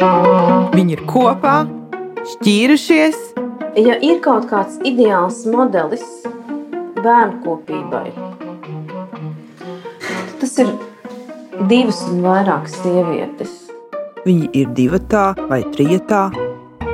Viņi ir kopā, šķīrušies. Ja ir kaut kāds ideāls modelis bērnu kopībai, tad tas ir divas un vairākas sievietes. Viņi ir divatā vai trijotā,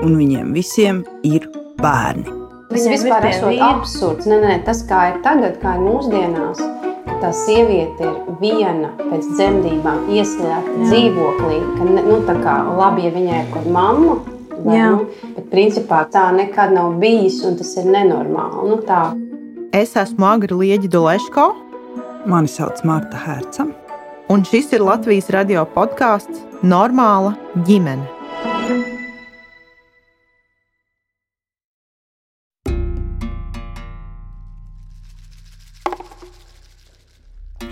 un viņiem visiem ir bērni. Tas vispār ir absurds. Nē, nē, tas kā ir tagad, kā ir mūsdienās. Tā sieviete ir viena pēc dzemdībām, ieslēgta dzīvoklī. Ka, nu, tā kā labi, ja viņai ir kaut mamma, vai, Jā. nu, bet principā tā nekad nav bijis, un tas ir nenormāli. Nu, tā. Es esmu Agra Lieģa Doleško, Mani sauc Marta Herca. un šis ir Latvijas radio podkāsts Normāla ģimene.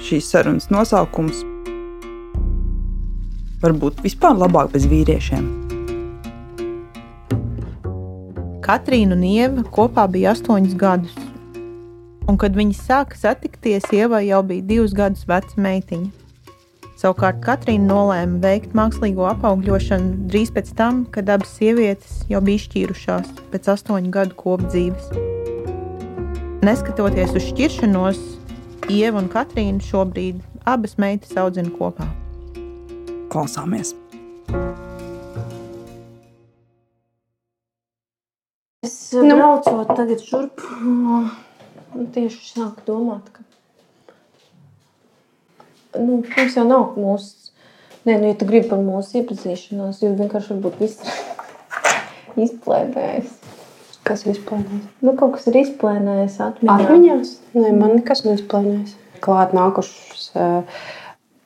Šīs sarunas nosaukums varbūt vispār labāk bez vīriešiem. Katrīna un Ieva kopā bija astoņus gadus. Un, kad viņi sāka satikties, Ieva jau bija divus gadus veca meitiņa. Savukārt Katrīna nolēma veikt mākslīgo apaugļošanu drīz pēc tam, kad abas sievietes jau bija izšķīrušās pēc astoņu gadu kopdzīves. Neskatoties uz šķiršanos, Ieva un Katrīna šobrīd abas meitas audzina kopā. Klausāmies! Es nu. braucot tagad šurp, un tieši sāku domāt, ka nu, mums jau nav mūsu. Nē, nu, ja tu gribi par mūsu iepazīšanos, jo vienkārši varbūt viss ir izplēnējis. Kas ir? Nu, kaut kas ir izplēnējis atmiņā. Atmiņās? Nē, man nekas nav izplānojis. Klāt nākušas uh,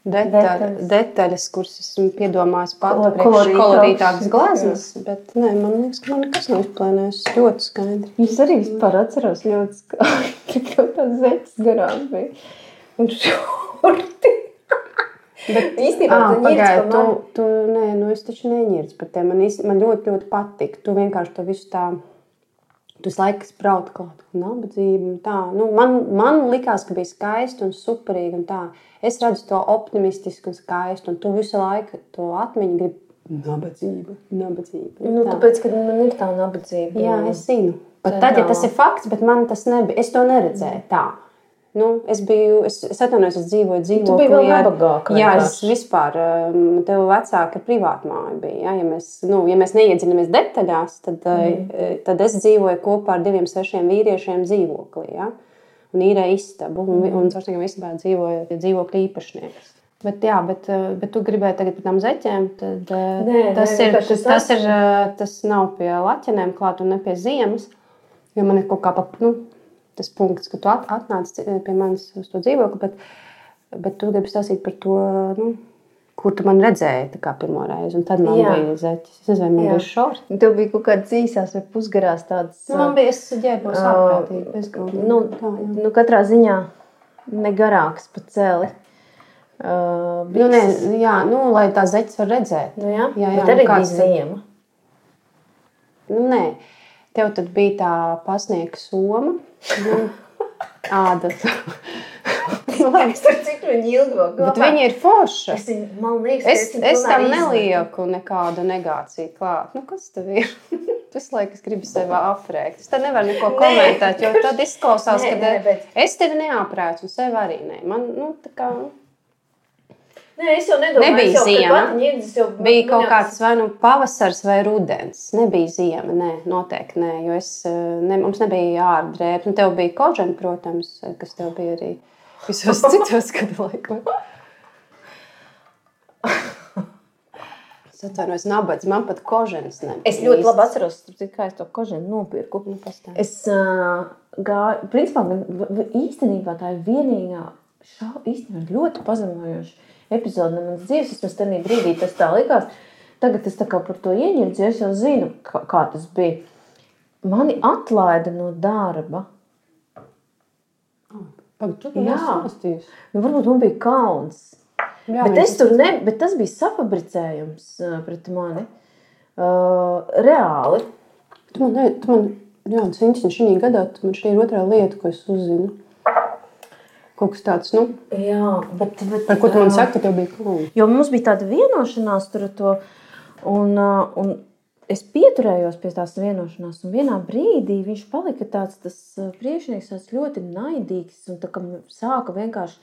detaļas, Detaļas. detaļas, kuras esmu piedomājis Kolo- priekš kolorītākas. glazmas. Bet nē, man liekas, ka man nekas nav izplānojis. Ļoti skaidri. Es arī vispār atceros ļoti skaisti, ka tas zeķis garām bija. Un šurti. Bet īstenībā Ah, ņirds tu, tu, nē, nu es taču neņirdu par tiem. Man, īsti, man ļoti, ļoti patīk. Tu vienkārši to visu tā. Tu visu laiku sprauti klāt, un nabadzība. un tā. Nu, man, man likās, ka bija skaisti un superīgi. Un tā. es redzu to optimistisku un skaistu, un tu visu laiku to atmiņu gribi. Nabadzība, nabadzība. Nu, tā. tāpēc, ka man ir tā nabadzība. Jā, es zinu. Pat tad, ja tas ir fakts, bet man tas nebija. Es to neredzēju tā. Nu, es biju, es, es atvainojos, es dzīvoju dzīvoklī. biji vēl nabagāka Jā, es vispār, um, tev vecāka privāta māja bija. Ja? Ja, mēs, nu, ja mēs neiedzinamies detaļās, tad, mm. tad es dzīvoju kopā ar diviem svešiem vīriešiem dzīvoklī. Ja? Un īrēja istabu, un, Mm. un caur tām istabām dzīvoja dzīvokļa īpašnieks. Bet, jā, bet, uh, bet tu gribēji tagad par tām zeķēm. Tad, Nē, tas, nē, ir, tas, es tas, ir, tas nav pie laķenēm klāt un ne pie ziemas. Jo man ir kaut kā pa, nu, tas punkts, ka tu at, atnāc pie manis uz to dzīvokli, bet, bet tu gribi stāstīt par to, nu, kur tu man redzēji pirmo reizi. Un tad man Jā. Bija zeķis. Es nezinu, man bija šorti. Tev bija kaut kādas īsās vai pusgarās tādas. Nu, man bija, ģērbos Ā, ārprātīgi, bezgalīgi. nu, tā, jā. nu, katrā ziņā ne garāks pa celi. Uh, Nu, nē, jā, nu, lai tā zeķis var redzēt. Nu, jā, Jā, jā, nu, arī bija ziema. Nu, nē, tev tad bija tā pasniega soma. Nu, āda. Es tur cik viņi ilgāk. Bet viņi ir forši. Es, viņu- man liekas, Es, es tam nelieku nekādu negāciju klāt. Nu, kas tev ir? Tas laikam, es gribu sevi aprēķināt. Es te nevaru neko komentēt, jo tad izklausās, Nē, ka nē, bet- es tevi neaprēķinu, un sevi arī ne. Man, nu, tā kā, Nē, es jau nedomāju, Nebija jau, ziema. ņirdzis jau bija man kaut jau- kāds vai nu pavasars vai rudens. Nebija ziema, nē, noteikti nē, jo es, eh, ne, mums nebija ārdrēbs. Un tev bija kožana, protams, kas tev bija arī visos citos gadu laikos. Es atvainojos, nabadz, man pat koženas nebija. Es ļoti labi atceros, kā es to koženu nopirku. Nu, pastāsti. Es uh, gāju, principā, īstenībā tā ir vienīgā šau, īstenībā ļoti pazemojoša epizode no manas dzīves. Vismaz tajā brīdī tas tā likās. Tagad es par to ieņemtu, jo es jau zinu, kā, kā tas bija. Mani atlaida no darba. Pag, tu. Jā. Nu, varbūt man bija kauns. Jā, bet, es tur ne, bet tas bija safabricējums uh, pret mani. Uh, reāli. Tu man, ne, tu man jā, viņš šī gadā, man šī ir otrā lieta, ko es uzzinu. Kaut kas tāds, nu, Jā, bet, bet, par ko tu man saki, ka tev bija kauns. Jo mums bija tāda vienošanās tur ar to Un, un es pieturējos pie tās vienošanās, un vienā brīdī viņš palika tāds priekšnieks, tāds ļoti naidīgs. Un tā kā sāka vienkārši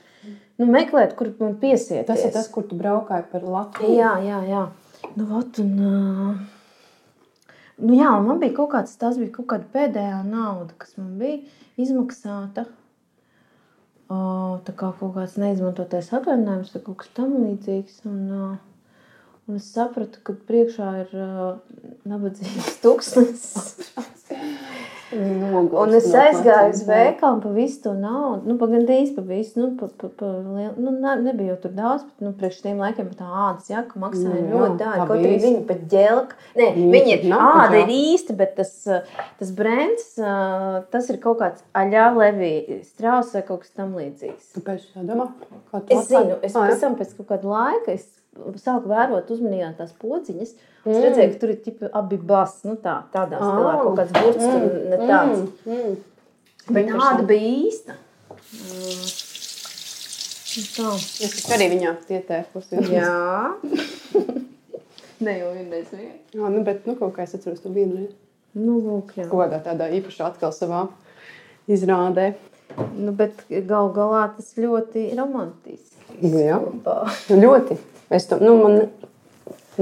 nu, meklēt, kur man piesiet. Tas ir tas, kur tu braukāji par Latviju. Jā, jā, jā. Nu, ot, un, uh, Nu, jā, man bija kaut kāds, tas bija kaut kāda pēdējā nauda, kas man bija izmaksāta. Tā kā kaut kāds neizmantotais atvaļinājums vai kaut kas tamlīdzīgs. Un, un es sapratu, ka priekšā ir nabadzīgs tūkstnesis. Noguls Un es aizgāju uz veikalu pa visu to naudu. Nu, pa gandrīz pa visu. Nu, pa, pa, pa, lielu- nu, ne, nebija jau tur daudz, bet nu, priekš tiem laikiem tā ādas jaka maksāja jā, ļoti dārgi. Kaut arī viņi pat ģelka. Nē, Viņi ir āda ir īsti, bet tas, tas brands, tas ir kaut kāds aļā levī strauss vai kaut kas tam līdzīgs. Kāpēc tā domā? Es zinu, es pēc tam pēc kaut kāda laika es sāku vērot uzmanīgi tās podziņas. Es Mm. redzēju, ka tur ir tipi, abi bas, nu tā, tādā stilā, Ah. kaut kāds burts, tur ne tāds. Mm, mm. Bet tāda bija īsta. Uh, Tā. Es arī viņā ietērpos. Jā. ne jau vienreiz vien. Jā, nu, bet nu, kaut kā es atceros to vienu. Nu, lūk, jā. Kaut kādā tādā īpašā atkal savā izrādē. Nu, bet gal galā tas ļoti romantiski. Nu, jā. Nu, ļoti. Es to, nu, man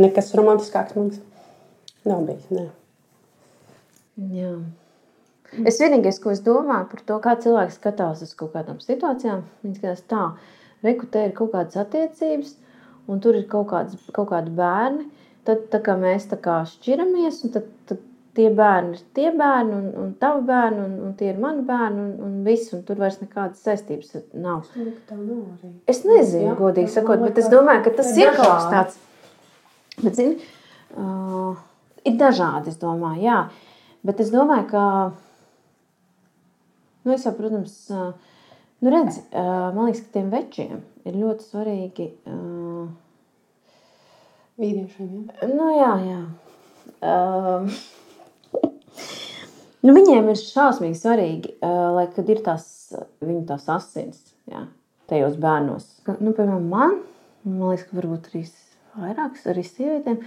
nekas romantiskāks mums nav bijis. Ne. Jā. Es vienīgais, ko es domāju par to, kā cilvēks skatās uz kaut kādām situācijām, viņš skatās tā, reku, te ir kaut kādas attiecības, un tur ir kaut, kāds, kaut kādi bērni. Tad, tā kā mēs tā kā šķiramies, un tad, tad tie bērni ir tie bērni, un, un tavi bērni, un, un tie ir mani bērni, un, un viss, un tur vairs nekādas saistības nav. Es nezinu, Jā, godīgi sakot, bet es domāju, ka tas ir ir kaut kas dažādi. tāds. Bet, zini, uh, ir dažādi, es domāju, jā. Bet es domāju, ka, nu, es jau, protams, uh, nu, redz, uh, man liekas, ka tiem večiem ir ļoti svarīgi. Uh, Vīriešiem. Ja? Nu, jā, jā. Um, nu, viņiem ir šausmīgi svarīgi, lai kad ir tās viņu tās asins jā, tajos bērnos. Nu, piemēram, man, man liekas, ka varbūt arī vairākas arī sievietēm,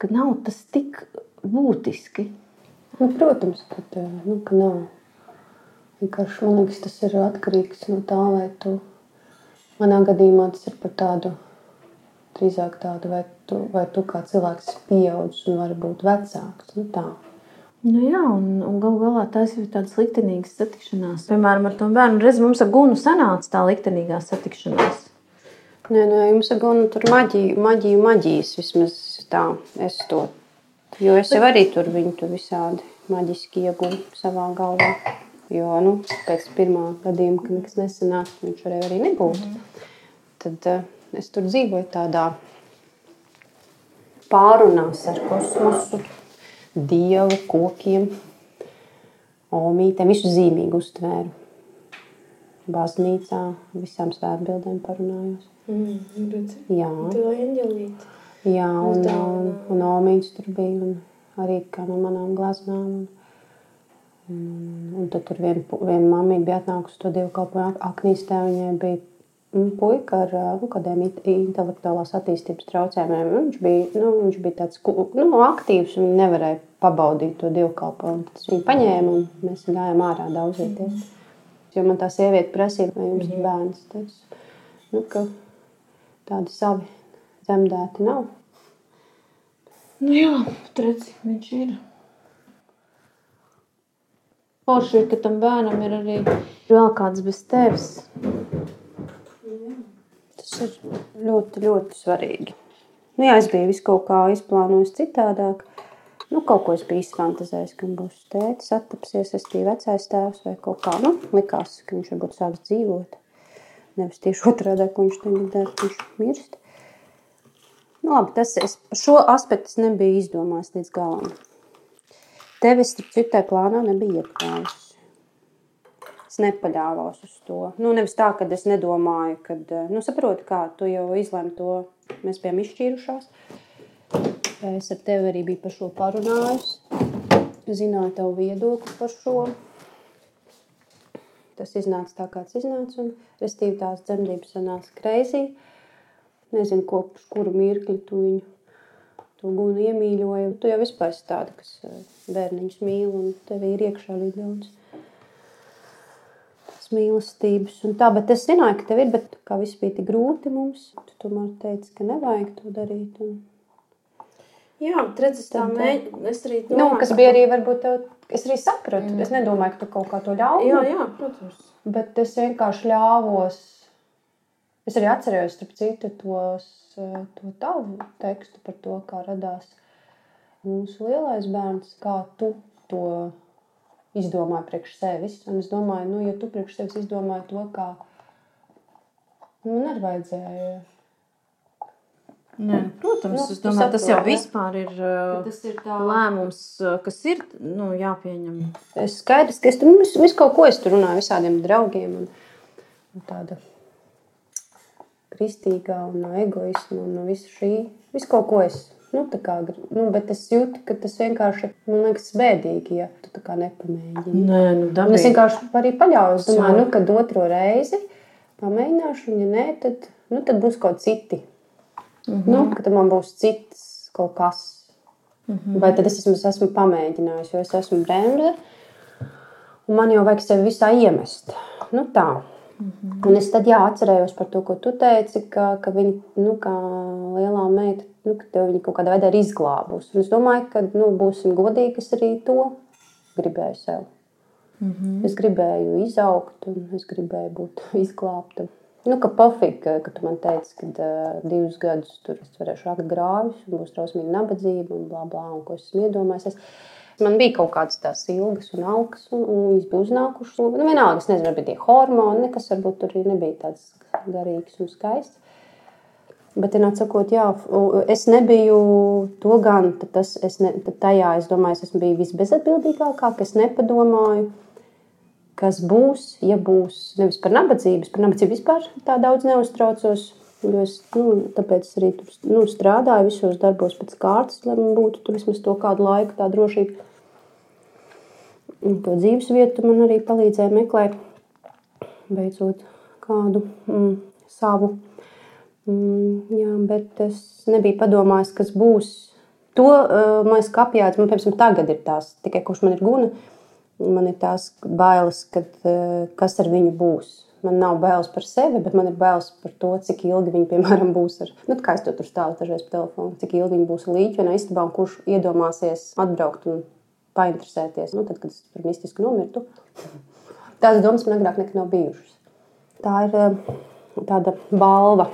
ka nav tas tik būtiski. Nu, protams, eh, nu, ka nav. Vienkārši man liekas, tas ir atkarīgs no tā, vai tu. Manā gadījumā tas ir par tādu, drīzāk tādu, vai tu, vai tu kā cilvēks pieaudzis un vari būt vecāks. Nu, tā. Nu, jā, un, un galu galā tās ir tādas liktenīgas satikšanās. Piemēram, ar to bērnu reizi mums ar Gunu sanāca tā liktenīgā satikšanās. Nē, nē, jums ir gan tur maģija, maģija, maģijas vismaz tā. Es to. Jo es jau arī tur viņu tur visādi maģiski iegūstu savā galvā. Jo nu, pēc pirmā gadījuma, kad nekas nesanāca, viņš varēja arī nebūt. Tad uh, es tur dzīvoju tādā pārunās ar kosmosu, dievu, kokiem, omītēm, visu zīmīgu uztvēru. Baznīcā visām svētbildēm parunājos. Jā. eņģelīte. Jā, un, un, un Omīds tur bija un arī kā no manām glaznām. Un, un, un tad tur viena, viena mamma bija atnākusi to divu kalpu aknīstē. Viņai bija mm, puika ar nu, kādiem intelektuālās attīstības traucējumiem. Viņš bija, nu, viņš bija tāds nu, aktīvs un nevarēja pabaudīt to. Tad es viņu paņēmu un mēs gājām ārā daudzīties. Jo man tā sieviete prasīja, vai jums ir bērns. Tad es, nu, ka tādi savi dzemdēti nav. Nu jā, redzi, viņš ir. Forši ka tam bērnam ir arī vēl kāds bez tevis. Tas ir ļoti, ļoti svarīgi. Nu, jā, es biju visu kaut kā izplānojis citādāk. Nu, kaut ko es biju izfantāzējis, ka būs tēvs, attapsies, es biju vecais tēvs vai kaut kā. Nu, likās, ka viņš varbūt sāks dzīvot. Nevis tieši otrādi, ko viņš tagad dara, ka viņš mirst. Nu, labi, tas es, šo aspektu nebiju izdomājis līdz galam. Tevis citai plānā nebija iekļāvis. Es nepaļāvos uz to. Nu, nevis tā, ka es nedomāju, ka, nu, saprotu, kā tu jau izlēmi to. Mēs bijām izšķīrušās. Es ar tevi arī biju par šo parunājusi. Zināju tavu viedokli par šo. Tas iznāca tā, kāds iznāca. Un, restīvi, tās dzemdības sanāca kreizī. Nezinu, ko, uz kuru mirkli tu viņu to gunu iemīļoju. Tu jau vispār esi tāda, kas eh, bērniņus mīl un tev ir iekšā arī daudz mīlestības. Un tā, bet es zināju, ka tev ir, bet kā viss bija tik grūti mums, tu tomēr teici, ka nevajag to darīt. Un... Jā, redzes, tā mēģina. Es arī Nu, kas bija arī, varbūt, tev, es arī sapratu. Mm. Es nedomāju, ka tu kaut kā to ļauj. Jā, jā, protams. Bet es vienkārši ļāvos. Es arī atcerējos, starp citu, tos, eh, to tavu tekstu par to, kā radās mūsu lielais bērns, kā tu to izdomāji priekš sevis. Un es domāju, nu, ja tu priekš sevis izdomāji to, kā nu, man arī vajadzēja. Nē, protams, Nu, es domāju, tas jau vispār ir uh, Tas ir tā lēmums, uh, kas ir nu, jāpieņem. Es skaidrs, ka es tur visu, visu kaut ko es tur runāju visādiem draugiem. Un, un tāda kristīgā un no egoisma un no visu šī. Visu kaut ko es. Nu, kā, nu, bet es jūtu, ka tas vienkārši man liekas bēdīgi, ja tu tā kā nepamēģini. Nē, nu, Un es dabīgi. vienkārši arī paļaujos. Domāju, nu, kad otro reizi pamēģināšu, un ja nē, tad, nu, tad būs kaut citi. Mm -hmm. nu, tad man būs cits kaut kas. Mm -hmm. Vai tad es esmu, esmu pamēģinājis, jo es esmu bremze. Un man jau vajag sevi visā iemest. Nu, tā. Mm -hmm. Un es tad jā, atcerējos par to, ko tu teici, ka, ka viņa, nu, lielā meita, nu, ka tev viņa kaut kādā veidā ir izglābusi. Un es domāju, ka, nu, būsim godīgi, es arī to gribēju sev. Mm -hmm. Es gribēju izaugt, un es gribēju būt izglābta. Nu, ka pofīgi, ka, tu man teici, ka uh, divus gadus tur es varēšu rakt grāvis, un būs trausmīga nabadzība, un bla, bla, un ko es esmu iedomājies. Es, man bija kaut kādas tās ilgas un augas, un, un viņas bija uznākušas. Nu, vienalga, es nezinu, bija tie hormoni, nekas varbūt tur nebija tāds garīgs un skaists. Bet, vienā sakot, jā, es nebiju to gan. tad Tas, es ne, tad tajā es domāju, es bijis visbezatbildīgākā, ka es nepadomāju, kas būs, ja būs. Nevis par nabadzību, es par nabadzību vispār tā daudz neuztraucos. Jo es nu, tāpēc es arī tur nu, strādāju visos darbos pēc kārtas, lai man būtu tur vismaz to kādu laiku, tā drošība. Un to dzīves vietu man arī palīdzēja meklēt, beidzot kādu mm, savu. Mm, jā, bet es nebiju padomājis, kas būs. To uh, man ir apjēdzis. Man, piemēram, tagad ir tās, tikai kurš man ir guna, man ir tās bailes, kad, uh, kas ar viņu būs. Man nav bailes par sevi, bet man ir bailes par to, cik ilgi viņi, piemēram, būs ar, nu, kā es to tur stāvu dažreiz pa telefonu, cik ilgi viņi būs līdzi vienā istabā un kurš iedomāsies atbraukt un painteresēties. Nu, tad, kad es tur mistiski nomirtu, tādas domas man agrāk nekad nav bijušas. Tā ir uh, tāda balva,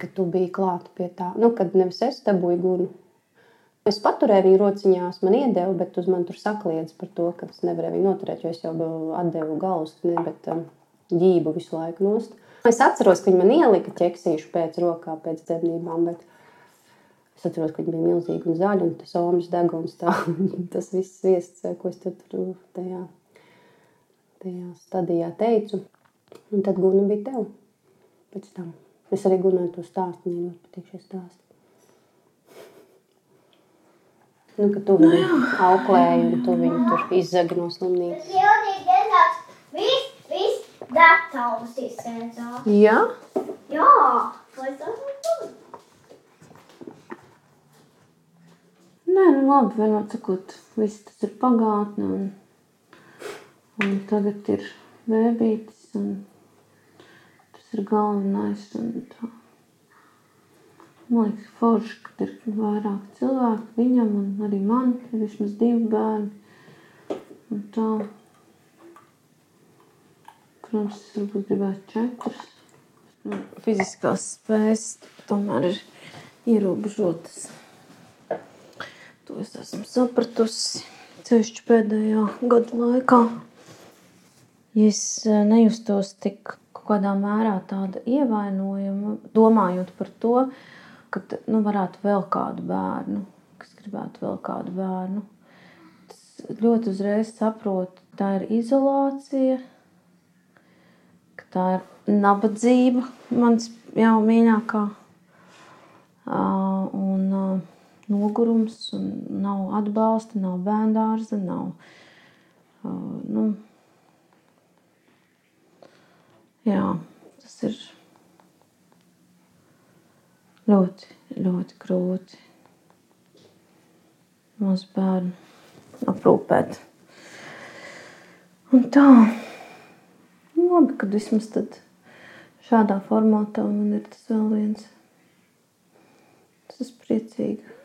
ka tu biji klāta pie tā. Nu, kad nevis es dabūju gunu. Es paturēju viņu rociņās, man iedeva, bet uz mani tur sakliedz par to, ka es nevarēju viņu noturēt, jo es jau atdevu galvas, ne, bet um, ģību visu laiku nost. Es atceros, ka viņi man ielika ķeksīšu pēc rokā, pēc dzemdībām, bet es atceros, ka viņi bija milzīgi un zaļi, un tas omas deguns, tā, tas viss viests, ko es tur tajā, tajā stadijā teicu. Un tad guna bija tev pēc tam. Es arī gunāju to stāstu, man ļoti patīk šie stāsti. Nu, ka tu viņu auklēji un tu viņu tur izzagi no slimnīcas. Jodīgi dezerts. Viss, viss gatavs izsēdzās. Jā, Jā, lai tas būtu. Nē, nu labi, vienmēr sakot, viss tas ir pagātne. Un, un tagad ir vēbītis, un tas ir galvenais. Man liekas, forši, ka ir vairāk cilvēku viņam, un arī man ir vismaz divi bērni. Un tā. Protams, es varbūt gribētu četrus. Nu, Fiziskās spējas tomēr ir ierobežotas. To es esmu sapratusi ceļš pēdējā gada laikā. Ja es eh, nejustos tik kādā mērā tāda ievainojama, domājot par to, ka nu, varētu vēl kādu bērnu, kas gribētu vēl kādu bērnu. Tas ļoti uzreiz saprotu, ka tā ir izolācija, ka tā ir nabadzība, mans jau mīļākā. Un nogurums, un nav atbalsta, nav bērngārza, nav. Nu, jā, tas ir ļoti, ļoti grūti. mazu bērnu aprūpēt. Un tā, nu, labi, kad vismaz tad šādā formātā man ir tas vēl viens. Tas ir priecīgi.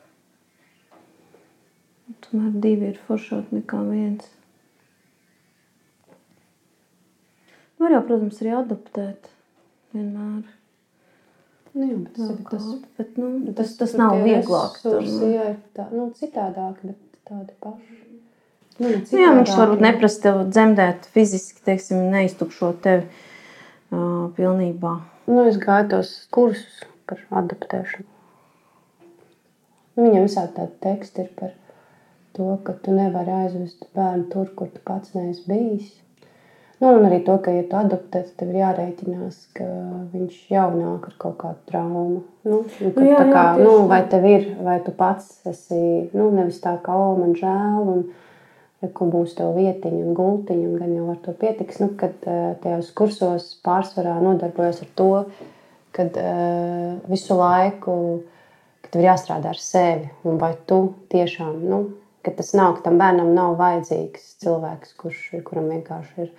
Un tomēr divi ir foršāk nekā viens. Var jau, protams, arī adaptēt vienmēr. Nu, jā, bet, Vēl tas, bet, nu, tas, tas, tas nav vieglāk. resursi. Jā, ir tā, nu, citādāk, bet tādi paši. Nu, Nu, jā, viņš varbūt neprasa tev dzemdēt fiziski, teiksim, neiztukšot tevi uh, pilnībā. Nu, es gāju tos kursus par adaptēšanu. Nu, viņam visādi tādi teksti ir par to, ka tu nevari aizvest bērnu tur, kur tu pats neesi bijis. Nu, un arī to, ka, ja tu adoptē, tad tev ir jārēķinās, ka viņš jau nāk ar kaut kādu traumu. Nu, un, ka, Nu, jā, jā, kā, tieši nu, vai tev ir, vai tu pats esi, nu, nevis tā kā, o, man žēl, un ja, kur būs tev vietiņa un gultiņa, un gan jau ar to pietiks. Nu, kad eh, tajos kursos pārsvarā nodarbojos ar to, kad uh, visu laiku, ka tev ir jāstrādā ar sevi, un vai tu tiešām, nu, ka tas nav, ka tam bērnam nav vajadzīgs cilvēks, kurš, kuram vienkārši ir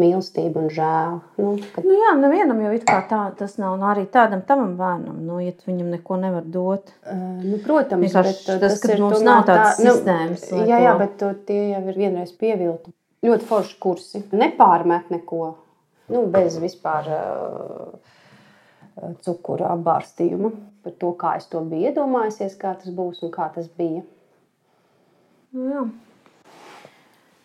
mīlestība un žēl. Nu, kad, Nu, jā, nevienam jau tā, tas nav. Un arī tādam tavam bērnam, nu, ja tu viņam neko nevar dot. uh, nu, protams, Vienkārši bet, uh, tas, ka ir mums nav tādas tā- nu, sistēmas, lai Jā, jā, to- bet tu, tie jau ir vienreiz pievilti. Ļoti forši kursi. Nepārmet neko, nu, bez vispār uh, cukuru apbārstījuma. Par to, kā es to biju iedomājusies, kā tas būs un kā tas bija. Nu, jā.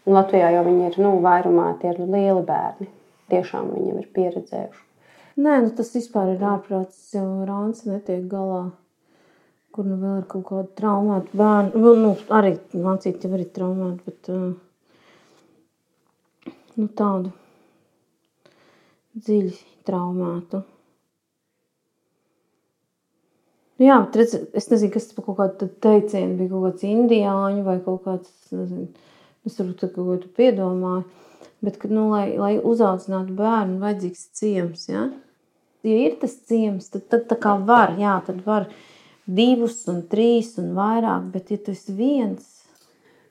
Un Latvijā jau viņi ir nu, vairumā tie ir lieli bērni. Tiešām viņiem ir pieredzējuši. Nē, nu, tas vispār ir ārprāts. Rāns netiek galā. Kur nu vēl ir kaut kāda traumēta bērna. Nu, arī mācīt, jau ir traumēta, bet uh, nu, tādu dziļi traumētu. Nu, jā, bet redz, es nezinu, kas tas par kaut kādu teicienu bija. Kaut kāds indiāņu vai kaut kāds, nezinu, es tā kaut ko piedomāju. Bet, kad, nu, lai, lai uzaudzinātu bērnu, vajadzīgs ciems. Ja? ja ir tas ciems, tad, tad tā kā var, jā, tad var divus un trīs un vairāk. Bet, ja tu esi viens,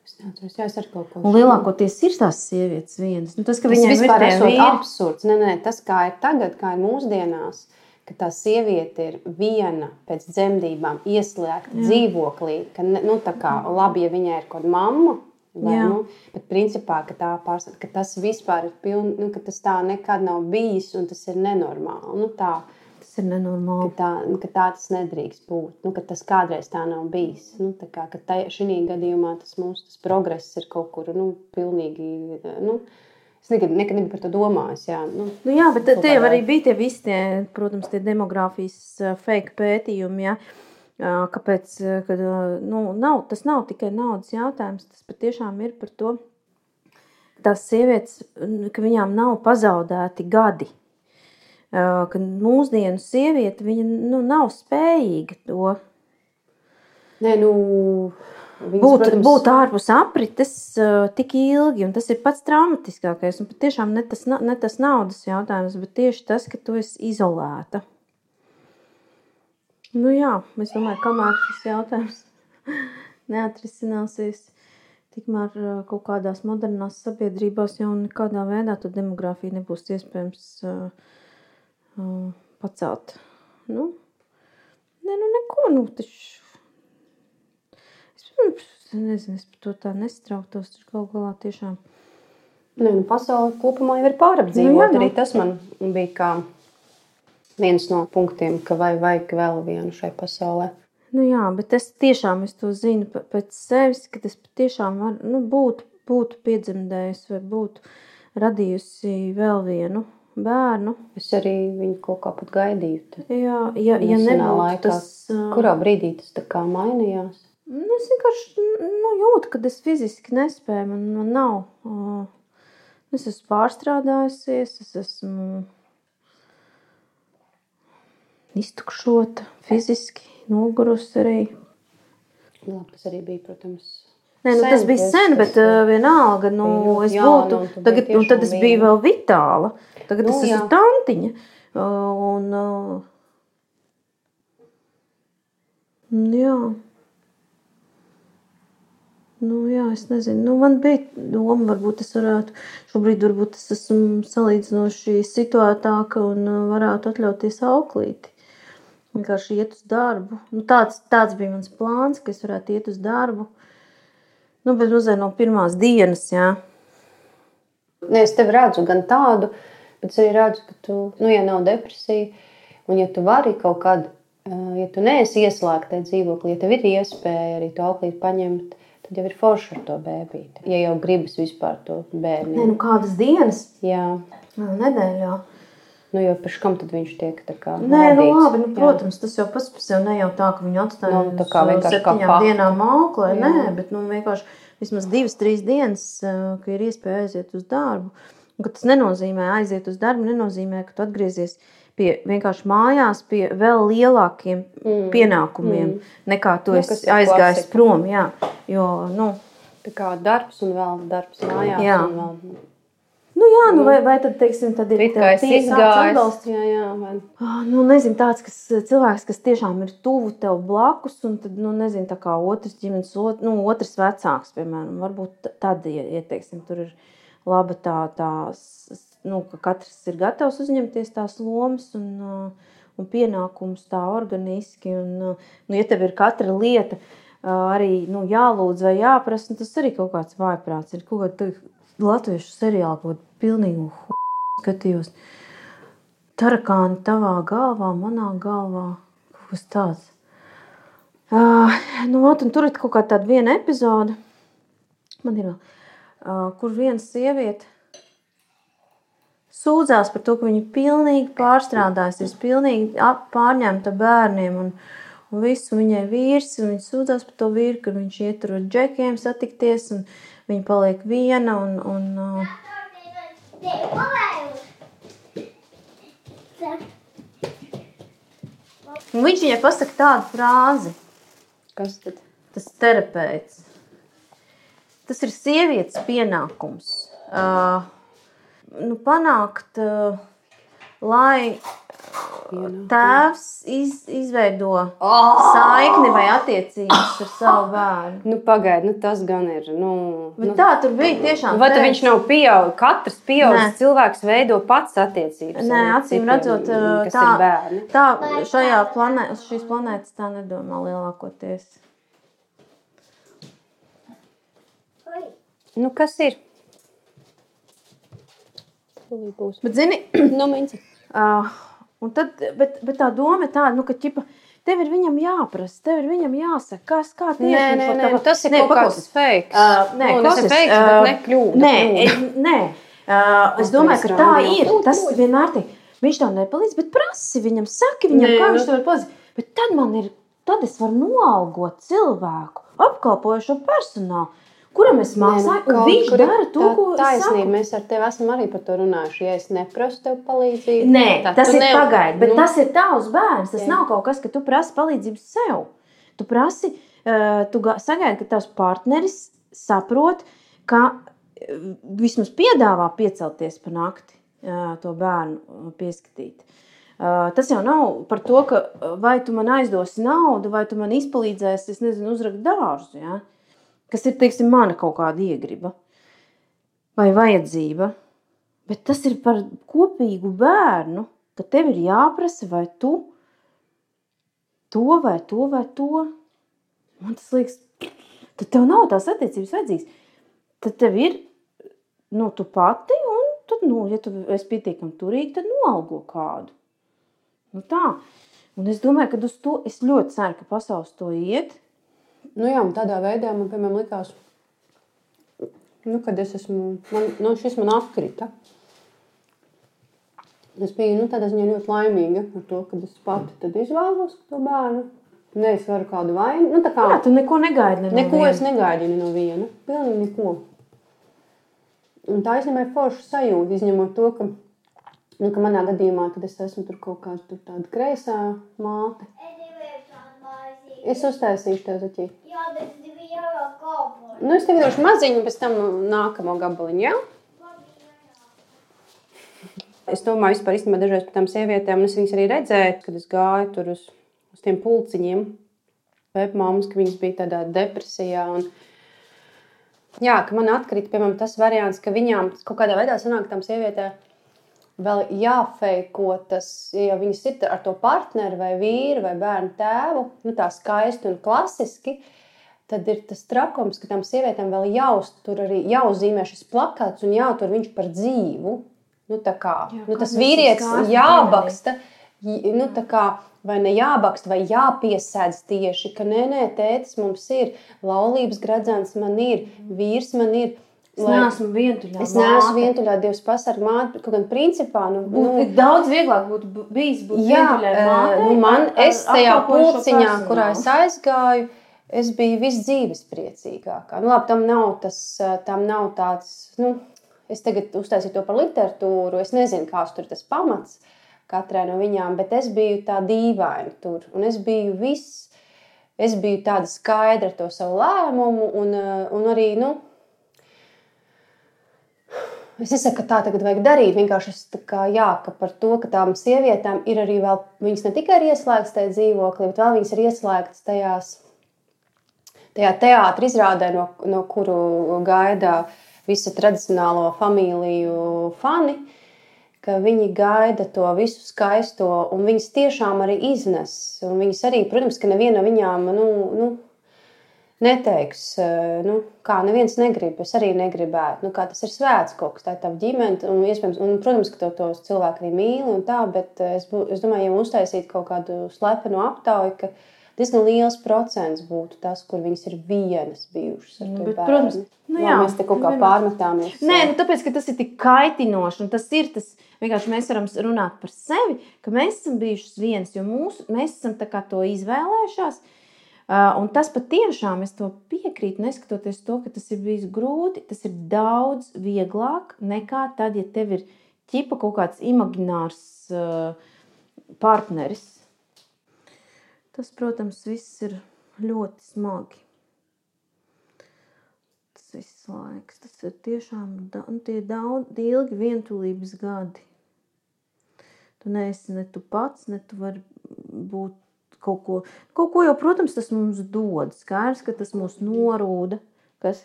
Es neatceros, jā, es ar kaut ko un lielākoties ir tās sievietes vienas, nu, tas, ka ir vispār esot vīri, absurds. Nē, nē, tas, kā ir tagad, kā ir mūsdienās, ka tā sieviete ir viena pēc dzemdībām ieslēgta Jā. dzīvoklī. Ka, nu, tā kā labi, ja viņai ir kaut kāda mamma. Vai, Jā. nu, bet principā ka tā pārstāv, ka tas vispār ir piln, nu, ka tas tā nekad nav bijis un tas ir nenormāli. Nu, tā, tas ir ka, nenormāli. tā, nu, ka tā tas nedrīkst būt. Nu, ka tas kādreiz tā nav bijis. Nu, tā kā, ka šī gadījumā tas mūsu tas progress ir kaut kur nu, pilnīgi. Nu, es nekad, nekad nebiju par to domājis. Jā, nu, Nu, jā, bet tie jau arī bija tie visi, tie, protams, tie demogrāfijas ā, fake pētījumi. Ja? Kāpēc kad, nu, nav, tas nav tikai naudas jautājums, tas patiešām ir par to, ka tās sievietes, ka viņām nav pazaudēti gadi. Ka mūsdienu sieviete nu, nav spējīga to Nē, nu, viņas, būt, protams, būt ārpus aprites uh, tik ilgi, un tas ir pats traumatiskākais. Un patiešām ne tas, ne tas naudas jautājums, bet tieši tas, ka tu esi izolēta. Nu jā, es domāju, kamēr šis jautājums neatrisināsies, tikmēr kaut kādās modernās sabiedrībās jau nekādā veidā to demogrāfiju nebūs iespējams uh, uh, pacelt. Nu, nē, nu neko, nu taču Es nezinu, es par to tā nestrauktos. Taču galu galā tiešām. Nē, nu, pasaule kopumā jau ir pārapdzīvota. Nu, jā, Nu, nu. Arī tas man bija kā viens no punktiem, ka vai vajag vēl vienu šai pasaulē. Nu, jā, bet es tiešām es to zinu pēc sevis, ka es patiešām var, nu, būtu, būtu piedzemdējusi vai būtu radījusi vēl vienu bērnu. Es arī viņu kaut kā pat gaidīju. Tad Jā, ja, ja nebūtu laikā. tas. Kurā brīdī tas tā kā mainījās? Nu, es vienkārši nu, jūtu, ka es fiziski nespēju. Man, man nav. Es esmu pārstrādājusies, es esmu iztukšota fiziski, nogurusi arī. Labi, tas arī bija, protams. Nē, nu, tas sen, bija tas- sen, tas bet uh, vienalga, nu, bija es būtu. tu biji Tagad, un tad es biju viena. vēl vitāla. Tagad Nu, es esmu jā. tantiņa. Uh, un, uh, jā. Nu, jā, es nezinu. Nu, man bija doma, varbūt es varētu, šobrīd varbūt es esmu salīdzinoši situētāka un varētu atļauties auklīti. Vienkārši iet uz darbu. Nu, tāds, tāds bija mans plāns, ka es varētu iet uz darbu. Nu, bet mazliet no pirmās dienas, jā. Nē, es tevi redzu gan tādu, bet es arī redzu, ka tu, nu, ja nav depresija, un ja tu vari kaut kādu, ja tu neesi ieslēgta dzīvoklī, ja tev ir iespēja arī to auklīt paņemt, tad jau ir forši ar to bērnu. Ja jau gribas vispār to bērnu. Nē, nu kādas dienas? Jā, Nu, nedēļā. Nu, jo pēc tad viņš tiek tā kā. Nē, nu, vadīts? labi, nu, Jā. protams, tas jau pats par sevi ne jau tā, ka viņu atstāja Nu, tā kā vienkārši kā septiņām faktu. dienām auklē. Jā. Nē, bet nu, vienkārši vismaz divas, trīs dienas, eh, ka ir iespēja aiziet uz darbu. Un, ka tas nenozīmē aiziet uz darbu, nenozīmē, ka tu atgriezies pie vienkārši mājās, pie vēl lielākiem mm. pienākumiem, mm. nekā tu Nu, esi aizgājis klasika. prom. Jā, jo, nu, Tā kā darbs un vēl darbs mājās. Jā. un Vēl... nu, jā, nu, vai, vai tad, teiksim, tad ir kā tāds atbalsts. Jā, jā, vai... Ah, Nu, nezinu, tāds kas, cilvēks, kas tiešām ir tuvu tev blakus, un tad, nu, nezinu, tā kā otrs ģimenes, ot, nu, otrs vecāks, piemēram, varbūt tad, ja, ieteiksim, tur ir laba tā, tā nu, ka katrs ir gatavs uzņemties tās lomas un, uh, un pienākumus tā organiski, un, uh, nu, ja tev ir katra lieta arī, nu, jālūdz vai jāprasa, nu, tas arī kaut kāds vājprāts, ir. Kaut kāda latviešu seriāla, kaut kāda pilnīgu skatījos. Tarakāni tavā galvā, manā galvā, kaut kas tāds. Uh, nu, ot, tur ir kaut kāda tāda viena epizode, man ir, uh, kur viena sieviete sūdzās par to, ka viņa ir pilnīgi pārstrādājusies, pilnīgi pārņemta bērniem. Un, un visu viņai vīrs, un viņa sūdzās par to vīru, ka viņš iet tur ar džekiem satikties, un viņa paliek viena. Un, un, uh, un viņš viņai pasaka tādu frāzi. Kas tad? tas terapeits. Tas ir sievietes pienākums. Uh, nu, panākt, uh, lai tēvs iz, izveido saikni vai attiecības ar savu bērnu. Nu, Pagaidiet, nu, tas gan ir. Nu, Bet nu, tā tur bija tiešām. Vai viņš nav pieaugušs? Katrs pieaugušs cilvēks veido pats attiecības. Nē, acīm redzot, tā, ir bērni. tā šajā planē, šīs planētas tā nedomā lielākoties. Nu, kas ir? Bet, zini, Nu, Minci. Uh, tad, bet, bet tā doma ir tāda, nu, ka ķipa, tev ir viņam jāprasa, tev ir viņam jāsaka, kas kā Nē, nē, nē, nu, tas ir Nē, kaut kāds paklausies. fake. Uh, nē, nu, tas ir fake, uh, bet ne kļūda. Nē, kļūda. nē. Uh, es domāju, ka tā ir. Tas vienmēr ir. Viņš tev nepalīdz, bet prasi viņam, saki viņam, Nē, kā nu- viņš tev var palīdzēt. Bet tad man ir, tad es varu noalgot cilvēku, apkalpojošo personālu, kuram es Nē, nu, maksāju, un viņš dara to, tā ko es taisnība. saku. Mēs ar tevi esam arī par to runājuši. Ja es neprasu tev palīdzību, Nē, tad tas ir ne- pagaidi, bet nu, tas ir tavs bērns. Tas Jā. nav kaut kas, ka tu prasi palīdzību sev. Tu prasi, uh, tu ga- sagaidi, ka tavs partneris saprot, ka uh, vismaz piedāvā piecelties pa nakti, uh, to bērnu uh, pieskatīt. Uh, tas jau nav par to, ka uh, vai tu man aizdosi naudu, vai tu man izpalīdzēsi, es nezinu, uzrakt dārzu. Ja? Kas ir, teiksim, mana kaut kāda iegriba vai vajadzība. Bet tas ir par kopīgu bērnu, ka tev ir jāprasa, vai tu to vai to vai to. Man tas liekas, tad tev nav tās attiecības vajadzīgas. Tad tev ir nu, tu pati, un tad, nu, ja tu esi pietiekami turīgi, tad noalgo kādu. Nu, tā. Un es domāju, ka uz to es ļoti ceru, ka pasaules to iet. Nu, jā, tādā veidā man, piemēram, likās, nu, kad es esmu, man, nu, šis man atkrita. Es biju nu, tādā ziņā ļoti laimīga ar to, ka es pati izvēlos to bērnu. Nē, es varu kādu vainu. Nu, tā kā, Jā, tu neko negaidi. ne no neko viena. es negaidīju ne no viena. Pilnīgi neko. Un tā īstenībā ir forša sajūta, izņemot to, ka, nu, ka manā gadījumā, kad es esmu tur kaut kāda kreisā māte, es uztaisīšu tev zaķi. Jā, bet gribu jau kalpoju. Nu, es tev došu maziņu, pēc tam nākamo gabaliņu. Ja? Es domāju, vispār īstenībā dažreiz par tām sievietēm, un es viņas arī redzēju, kad es gāju tur uz, uz tiem pulciņiem. Pēpmāmas, ka viņas bija tādā depresijā. Un, Jā, ka man atkrīt, piemēram, tas variants, ka viņām kaut kādā veidā sanāk, tam sievietēm vēl jāfeiko tas, ja viņas ir ar to partneri vai vīru vai bērnu tēvu, nu tā skaisti un klasiski, tad ir tas trakums, ka tam sievietēm vēl jāuztur arī jāuzzīmē šis plakāts un jātur viņš par dzīvu. Nu, kā, Jā, nu, tas vīrietis jābaksta, j- nu, kā, vai ne jābaksta, vai jāpiesēdz tieši, ka nē, nē, tētis mums ir, laulības gradzens man ir, vīrs man ir. Es neesmu vientuļā. Es neesmu vientuļā Dievs pasargā māte, kaut gan principā, nu, Nu, nu, daudz vieglāk būtu bijis būt Jā, vientuļai eh, mātei nu man, ar- es tajā pulciņā, kurā es aizgāju, es biju visu dzīves priecīgākā. Nu, labi, tam nav, tas, eh, tam nav tāds, nu, es tagad uztaisīju to par literatūru, es nezinu, kāds tur tas pamats katrai no viņām, bet es biju tā dīvaina tur, un es biju viss, es biju tāda skaidra ar to savu lēmumu, un, eh, un arī, nu, Es nesaku, ka tā tagad vajag darīt. Vienkārši es kā, jā, ka par to, ka tām sievietēm ir arī vēl, viņas ne tikai ir ieslēgtas tajā dzīvoklī, bet vēl viņas ir ieslēgtas tajās, tajā teātris izrādē, no, no kuru gaida visu tradicionālo familiju fani. Viņi gaida to visu skaisto, un viņas tiešām arī iznes. Un viņas arī, protams, ka neviena no viņām, nu, nu, neteiks, eh, nu, kā neviens negrib. Es arī negribētu. Nu, kā tas ir svēts kaut kas, tā ir tava ģimene. Un, iespējams, un, protams, ka to, tos cilvēki arī mīl. un Tā, bet eh, es, es domāju, ja uztaisītu kaut kādu slepenu aptauju, ka diezgan liels procents būtu tas, kur viņas ir vienas bijušas. Nu, bet, bērnu. protams, nu Jā, jā, mēs te kaut kā pārmetāmies. Nē, nu, tāpēc, ka tas ir tik kaitinoši. un Tas ir tas, vienkārši mēs varam runāt par sevi, ka mēs esam bijušas viens, jo mūsu, mēs esam tā to izvēlējušās. Uh, un tas patiešām es to piekrītu, neskatoties to, ka tas ir bijis grūti. Tas ir daudz vieglāk nekā tad, ja tev ir ķipa kaut kāds imaginārs uh, partneris. Tas, protams, viss ir ļoti smagi. Tas viss laiks, tas ir tiešām da- nu, tie daudz, tie ilgi vientulības gadi. Tu neesi ne tu pats, ne tu vari būt kaut ko. Kaut ko jau, protams, tas mums dod. Skaidrs, ka tas mūs norūda. Kas?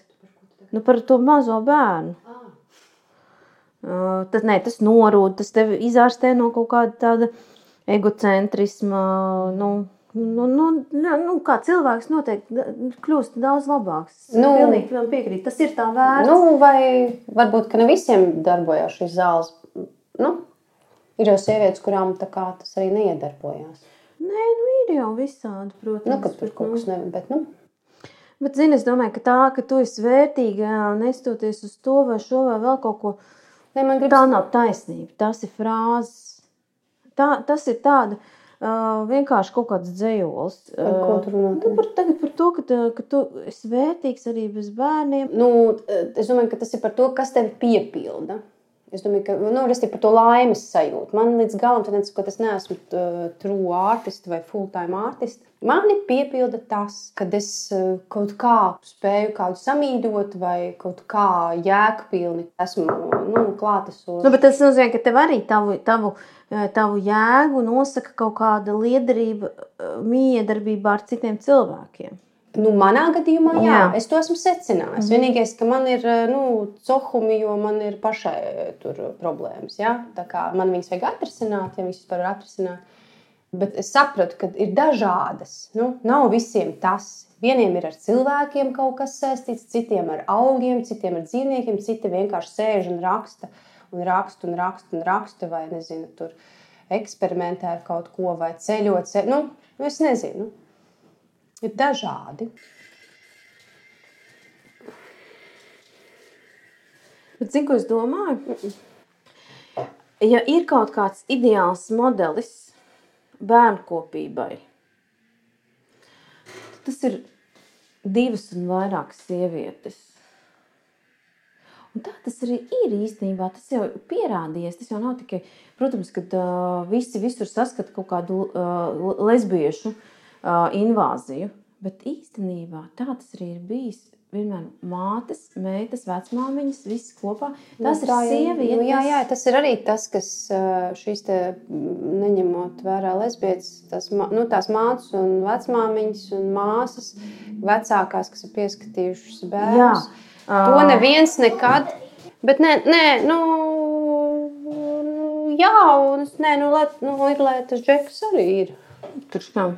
Nu, par to mazo bērnu. Uh, tas, nē, tas norūda, tas tev izārstē no kaut kāda tāda egocentrisma. Nu, nu, nu, nu, nu, kā cilvēks noteikti kļūst daudz labāks. Nu. pilnīgi tam piekrītu. Tas ir tā vērts. Nu, vai varbūt ka ne visiem darbojās šīs zāles. Nu, ir jau sievietes, kurām kā tas arī neiedarbojās. Nē, nu, ir jau visādi, protams. Nu, kad tur bet, kaut nu, kas nevienam, bet nu, Bet, zini, es domāju, ka tā, ka tu esi vērtīga, nestoties uz to vai šo vai vēl kaut ko, ne, man tā gribas nav taisnība. Tas ir frāzes. Tā, tas ir tāda uh, vienkārši kaut kāds dzējols. Par ko tu runā nu, par, tagad par to, ka, ka tu esi vērtīgs arī bez bērniem. Nu, es domāju, ka tas ir par to, kas tevi piepilda. Es domāju, ka nu, es par to laimes sajūtu. Man līdz galam tas nesaku, ka es neesmu true artist vai full-time artist. Mani piepilda tas, kad es uh, kaut kā spēju kādu samīdot vai kaut kā jēgpilni esmu nu, klātesoša. Nu, bet tas nozīmē, ka tev arī tavu, tavu, eh, tavu jēgu nosaka kaut kāda liederība, eh, miedarbībā ar citiem cilvēkiem. Nu, manā gadījumā, jā, jā. Es to esmu secinājis. Mm -hmm. Vienīgais, ka man ir nu, cohumi, jo man ir pašai tur problēmas. Ja? Tā kā man viņas vajag atrisināt, ja viņas vispār var atrisināt. Bet es sapratu, ka ir dažādas. Nu, nav visiem tas. Vieniem ir ar cilvēkiem kaut kas saistīts, citiem ar augiem, citiem ar dzīvniekiem, citi vienkārši sēž un raksta, un raksta, un raksta, un raksta, vai nezinu, tur eksperimentē ar kaut ko, vai ceļot. Ce... Nu, es nezinu. Ir dažādi. Bet, zini, ko es domāju? Ja ir kaut kāds ideāls modelis bērnu kopībai, tad tas ir divas un vairākas sievietes. Un tā tas arī ir īstenībā. Tas jau ir pierādījies. Tas jau nav tikai, protams, kad uh, visi visur saskata kaut kādu uh, lesbiešu uh, invāziju. Bet īstenībā tā tas arī ir bijis vienmēr mātes, meitas, vecmāmiņas, visas kopā. Tas Nu, ir sievietes. Nu, jā, jā, tas ir arī tas, kas šīs te, mm, neņemot vērā lesbietes, tas, nu, tās mātes un vecmāmiņas un māsas, vecākās, kas ir pieskatījušas bērnus. To neviens nekad. Bet nē, nē nu, jā, un es, nē, nu, lai, nu, ir, lai tas džeks arī ir. Tur skam.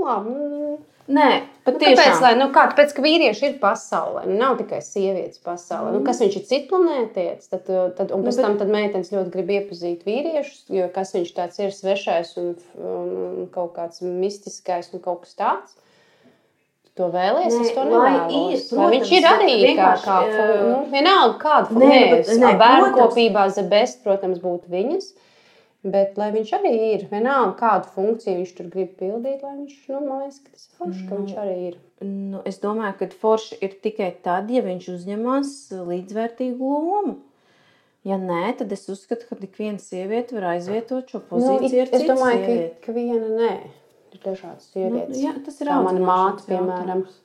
Nu, labi, nu, Nē, Nu, patiešām. Kāpēc, lai, nu, kā, tāpēc, ka vīrieši ir pasaulē, nu, nav tikai sievietes pasaulē. Nu, kas viņš ir citplanētietis, tad, tad, un pēc tam tad meitenes ļoti grib iepazīt vīriešus, jo kas viņš tāds ir svešais un, un, un kaut kāds mistiskais un kaut kas tāds. To vēlēsies, Nē, es to Vai viņš ir bet arī kā, kā fu- nu, vienalga kāda Nē, nē, bet- nē, bērnu protams. kopībā the best, protams, būtu viņas. Bet, lai viņš arī ir, vienalga kādu funkciju viņš tur grib pildīt, lai viņš, nu, man liekas, ka tas ir forši, ka viņš arī ir. Nu, es domāju, ka forši ir tikai tad, ja viņš uzņemas līdzvērtīgu lomu. Ja nē, tad es uzskatu, ka tik viena sieviete var aizvietot šo Nu, pozīciju. it- es domāju, ka, ka viena nē, ir dažādas sievietes. Nu, jā, tas ir Tā mana audzināšanas māte, piemēram. jautājums.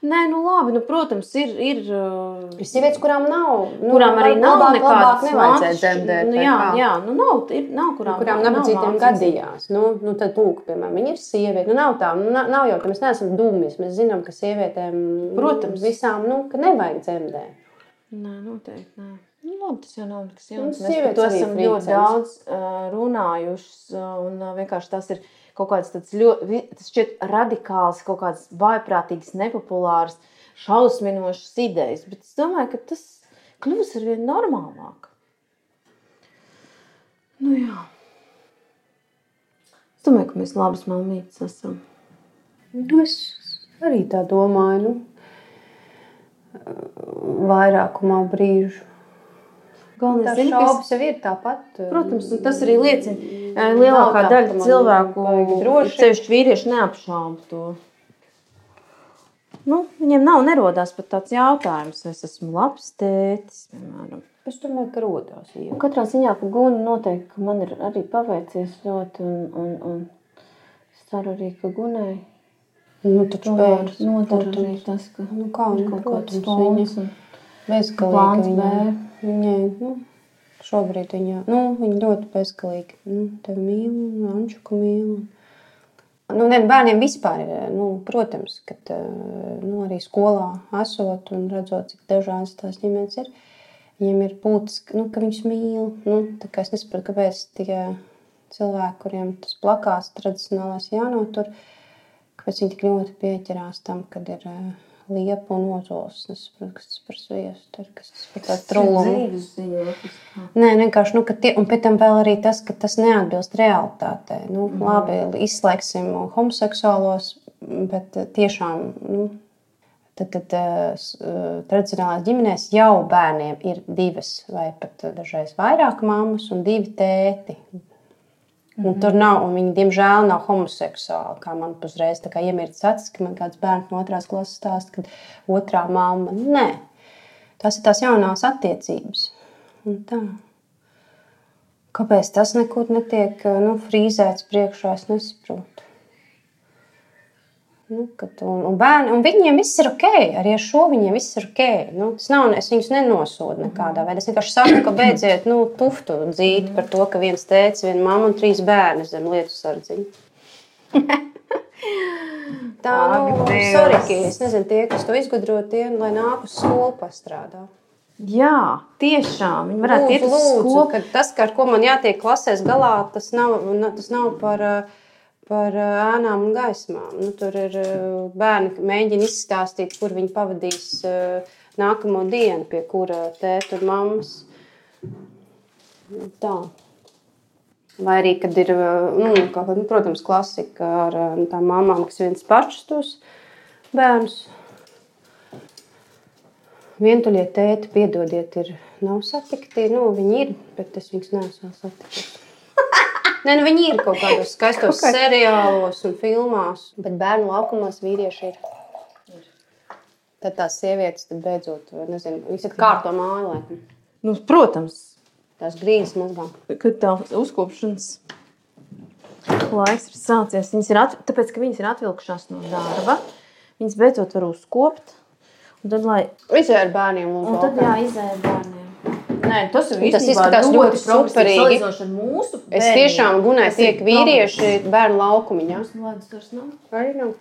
Nē, nu labi, nu, protams, ir. ir uh, Ir sievietes, kurām nav, nu, kurām arī nav labāk- nekādas nevajadzētu dzemdēt. Nu, jā, jā, nu nav, ir, nav kurām, kurām nav nabadzīgiem mātes. gadījās. Nu, nu, tad, lūk, piemēram, viņi ir sieviete. Nu, nav tā, nu, nav, jau tā, mēs neesam dūmis. Mēs zinām, ka sievietēm Protams. visām nu, ka nevajag dzemdēt. Nē, noteikti. Nē. Nu, labi, tas jau nav nekas Nu, jauns. Mēs par to esam ļoti daudz uh, runājuši. Uh, un, uh, vienkārši tas ir kaut kāds tāds ļoti, tas šķiet radikāls, kaut kāds vājprātīgs, nepopulārs, šausminošs idejas. Bet es domāju, ka tas kļūs ar vien normālāk. Nu, jā. Es domāju, ka mēs labas mamītes esam. Nu, es arī tā domāju. Nu, vairākumā brīžu. Galvenais, Tā zini, kas- šaubas jau ir tāpat. Protams, tas arī liecina, ka lielākā daļa cilvēku, sevišķi vīrieši, neapšauba to. Nu, viņiem nav nerodās pat tāds jautājums, vai es esmu labs tētis. Piemēram. Es domāju, ka rodās. Jā. Katrā ziņā, Guna noteikti ka man ir arī paveicies ļoti, un, un, un es ceru arī, ka Gunai Nu, taču arī protams. tas, ka Nu, kā, ir kaut kāds plāns. un- Bezgalīgi Plāns viņa, B. viņai, nu, šobrīd viņa, nu, viņa ļoti bezgalīgi. Nu, tevi mīl, un Ančuku mīl. Nu, ne, bērniem vispār ir, nu, protams, ka nu, arī skolā esot un redzot, cik dažādas tās ģimenes ir, viņiem ir būtiski, nu, ka viņus mīl. Nu, es nesaprotu, kāpēc tie cilvēki, kuriem tas plakāts tradicionālais jānotur, kāpēc viņi tik ļoti pieķerās tam, kad ir uh, liepa un ozols. Es saprotu, kas tas par sviestu ir, kas tas par tādu kā. Nē, vienkārši, nu, ka tie, un pēc tam vēl arī tas, ka tas neatbilst realitātei. Nu, mm. Labi, izslēgsim homoseksuālos, bet eh, tiešām, nu, tad, tad eh, tradicionālās ģimenēs jau bērniem ir divas vai pat dažreiz vairāk mammas un divi tēti. Un tur nav, un viņi, diemžēl, nav homoseksuāli. Kā man uzreiz iemirst acis, ka man kāds bērns no otrās klases stāsta, ka otrā mamma. Nē, tās ir tās jaunās attiecības. Kāpēc tas nekur netiek nu, frīzēts priekšā, es nesaprotu. Nu, kad, un, un, bērni, un viņiem viss ir ok, arī ar šo viņiem viss ir ok. Nu, tas nav, es viņus nenosodu nekādā veidā. Es vienkārši saku, ka beidziet nu, tuftu dzīt par to, ka viens tēvs, viena mamma un trīs bērni zem lietu sardziņa. Tā nu, sorry, ka es nezinu, tie, kas to izgudro, tie, lai nāk uz skolu pastrādā. Jā, tiešām. Viņi varētu iet uz skolu. ka tas, ar ko man jātiek klasēs galā, tas nav, na- tas nav par, ā, par ā, ēnām un gaismām. Nu, tur ir ā, bērni, mēģina izstāstīt, kur viņi pavadīs ā, nākamo dienu, pie kura tēta un mammas. Tā. Vai arī, kad ir, nu, kā, nu, protams, klasika ar ā, tām mamām, kas viens pašas tos bērnus Vientuļie tēti, piedodiet, ir nav satikti. Nu, viņi ir, bet es viņus neesmu satikusi. Nē, nu, viņi ir kaut kādos skaistos okay. seriālos un filmās, bet bērnu laukumos vīrieši ir. Tad tās sievietes, tad beidzot, nezinu, viņas ir kārto māju, laikam. Nu, protams, Tās grīdas mazgā. kad tā uzkopšanas laiks ir sācies, viņas ir at... tāpēc, ka viņas ir atvilkušās no darba. viņas beidzot var uzkopt. Un tad, lai, Izvēr bērniem un, un tad jā, izēja bērniem. Nē, tas Tas izskatās ļoti superīgi. mūsu Es tiešām gunēju, Tas ir tiek vīrieši bērnu laukumiņā. Ledus tur nav. Arī nav.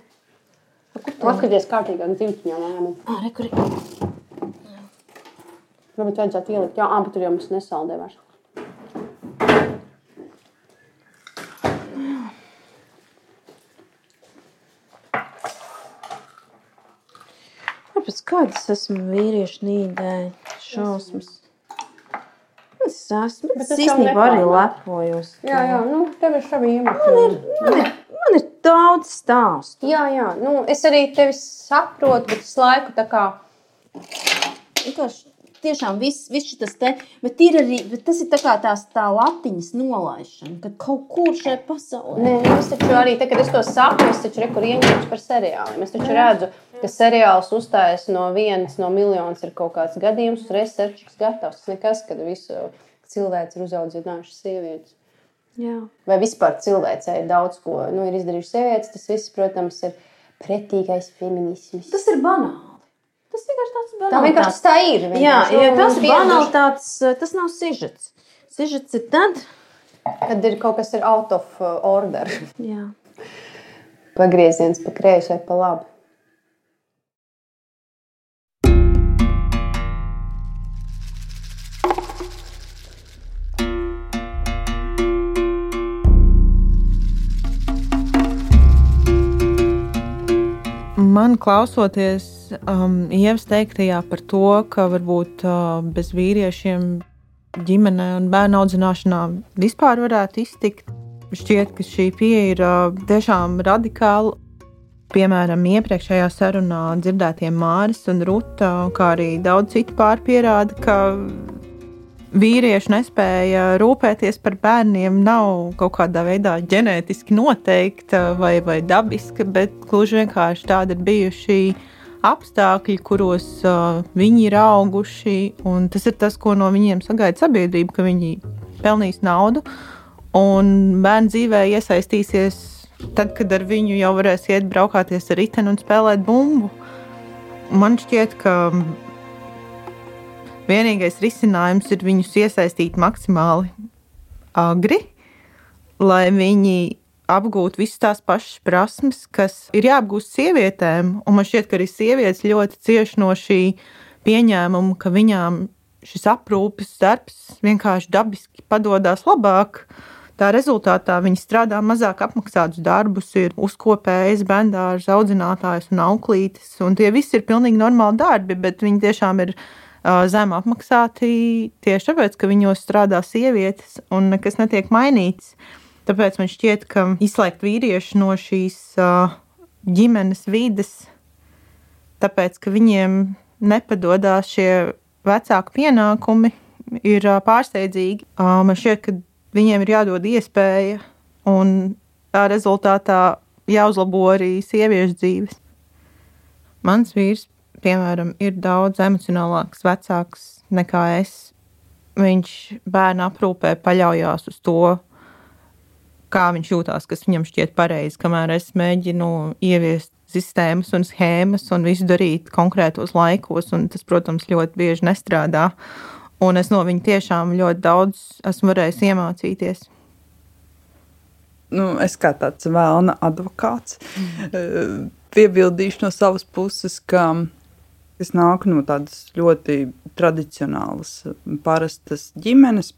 Paskaties kārtīgāk dzīvtiņā lēmumu. Ā, re, kur? Varbūt vajadzētu ielikt, jā, bet tur jau mums nesaldē vairs. Kāpēc kādas esmu vīriešu nīdē? Šausmas. Es esmu, bet es īstenībā arī lepojos. Jā, jā, nu, tev ir šādi iemesli. Man ir, man ir daudz stāstu. Jā, jā, nu, es arī tevi saprotu, bet es laiku tā kā. Vienkārši tiešām viss, viss šis te, bet ir arī, bet tas ir tā kā tās tā latiņas nolaišana, kad kaut kur šai pasaulē. Nē, es taču arī, tā, kad es to saku, es taču rekur ieņemšu par seriāliem. Es taču redzu, ka seriāls uzstājas no vienas no miljonas ir kaut kāds gadījums, serčuks gatavs. Tas nekas, kad visu cilvēks ir uzaudzinājuši sievietes. Jā. Vai vispār cilvēcei ir daudz ko nu, ir izdarījuši sievietes, tas viss, protams, ir pretīgais feminisms. Tas ir banāli. Tas vienkārši tāds tā banāls. vienkārši tā ir. Jā, vienkārši. ja Un tas ir pieraduši, banalitātes, tas nav sižets. Sižets ir tad, Kad ir kaut kas ir out of uh, order. jā. Pagrieziens pa kreisi vai pa labi. Man klausoties um, ievas teiktajā par to, ka varbūt uh, bez vīriešiem ģimenē un bērnu audzināšanā vispār varētu iztikt, šķiet, ka šī pieeja ir uh, tiešām radikāla. Piemēram, iepriekšējā sarunā dzirdētie Māris un Ruta, kā arī daudz citu pāri pierāda, ka vīrieši nespēja rūpēties par bērniem, nav kaut kādā veidā ģenētiski noteikta vai, vai dabiska, bet gluži vienkārši tādi ir bijuši apstākļi, kuros uh, viņi ir auguši. Tas ir tas, ko no viņiem sagaida sabiedrība, ka viņi pelnīs naudu un bērnu dzīvē iesaistīsies tad, kad ar viņu jau varēs iet braukāties ar riteni un spēlēt bumbu. Man šķiet, ka Vienīgais risinājums ir viņus iesaistīt maksimāli agri, lai viņi apgūtu visas tās pašas prasmes, kas ir jāapgūst sievietēm. Un man šķiet, ka arī sievietes ļoti cieši no šī pieņēmuma, ka viņām šis aprūpes darbs vienkārši dabiski padodas labāk. Tā rezultātā viņi strādā mazāk apmaksātus darbus, ir uzkopējis, bērns, audzinātājs un auklītis. Un tie visi ir pilnīgi normāli darbi, bet viņi tiešām ir zem apmaksāti tieši tāpēc, ka viņos strādā sievietes un nekas netiek mainīts. Tāpēc man šķiet, ka izslēgt vīriešu no šīs ģimenes vides, tāpēc ka viņiem nepadodas šie vecāku pienākumi, ir pārsteidzīgi. Man šķiet, ka viņiem ir jādod iespēja, un tā rezultātā jāuzlabo arī sieviešu dzīves. Mans vīrs, piemēram, ir daudz emocionālāks, vecāks nekā es. Viņš bērnu aprūpē paļaujas uz to, kā viņš jūtas, kas viņam šķiet pareizi, kamēr es mēģinu ieviest sistēmas un schēmas un visu darīt konkrētos laikos, un tas, protams, ļoti bieži nestrādā. Un es no viņa tiešām ļoti daudz esmu varējis iemācīties. nu, es kā tāds vēlna advokāts mm. piebildīšu no savas puses, ka es nāku no tādas ļoti tradicionālas, parastas ģimenes.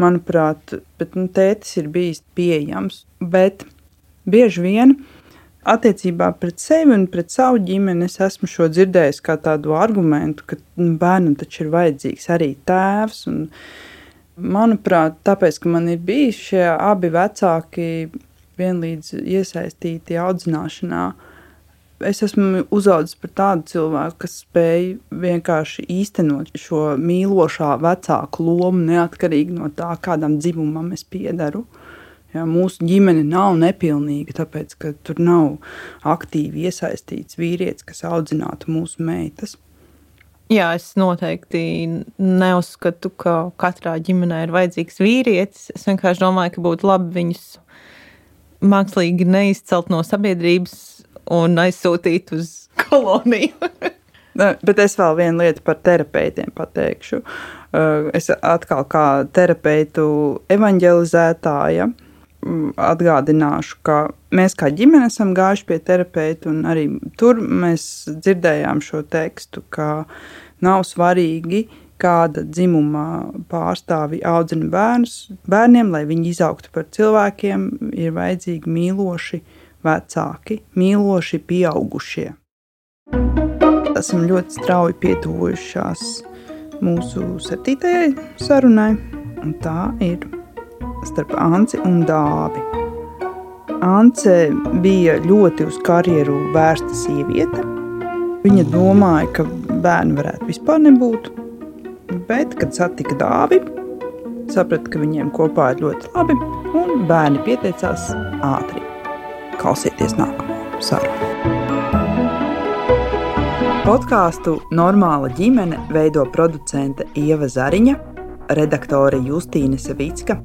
Manuprāt, bet, nu, tētis ir bijis pieejams, bet bieži vien attiecībā pret sevi un pret savu ģimeni es esmu šo dzirdējis kā tādu argumentu, ka nu, bērnam taču ir vajadzīgs arī tēvs. Un, Manuprāt, tāpēc, ka man ir bijis šie abi vecāki vienlīdz iesaistīti audzināšanā, es esmu uzaugusi par tādu cilvēku, kas spēj vienkārši īstenot šo mīlošā vecāku lomu, neatkarīgi no tā, kādam dzimumam es piedaru. Ja, mūsu ģimene nav nepilnīga, tāpēc, ka tur nav aktīvi iesaistīts vīrietis, kas audzinātu mūsu meitas. Jā, es noteikti neuzskatu, ka katrā ģimenē ir vajadzīgs vīrietis. Es vienkārši domāju, ka būtu labi viņus mākslīgi neizcelt no sabiedrības un aizsūtīt uz koloniju. Bet es vēl vienu lietu par terapeitiem pateikšu. Uh, Es atkal kā terapeitu evanģelizētāja mm, atgādināšu, ka mēs kā ģimene esam gājuši pie terapeita, un arī tur mēs dzirdējām šo tekstu, ka nav svarīgi, kāda dzimuma pārstāvi audzina bērnus, bērniem, lai viņi izaugtu par cilvēkiem, ir vajadzīgi mīloši vecāki, mīloši pieaugušie. Esam ļoti strauji pietuvojušās mūsu septītajai sarunai, un tā ir starp Anci un Dāvi. Ance bija ļoti uz karjeru vērsta sieviete. Viņa domāja, ka bērni varētu vispār nebūt. Bet, kad satika Dāvi, saprata, ka viņiem kopā ir ļoti labi, un bērni pieteicās ātri. Klausieties nākamo sarunu. Podkāstu Normāla ģimene veido producente Ieva Zariņa, redaktore Justīna Savicka,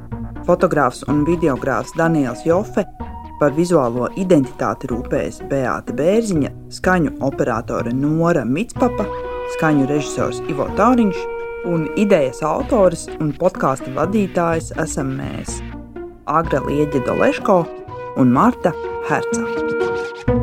fotogrāfs un videogrāfs Daniels Jofe, par vizuālo identitāti rūpējas Beāta Bērziņa, skaņu operatore Nora Mitspapa, skaņu režisors Ivo Tauriņš un idejas autors un podkāstu vadītājs esam mēs, Agra Lieģe Doleško un Marta Herca.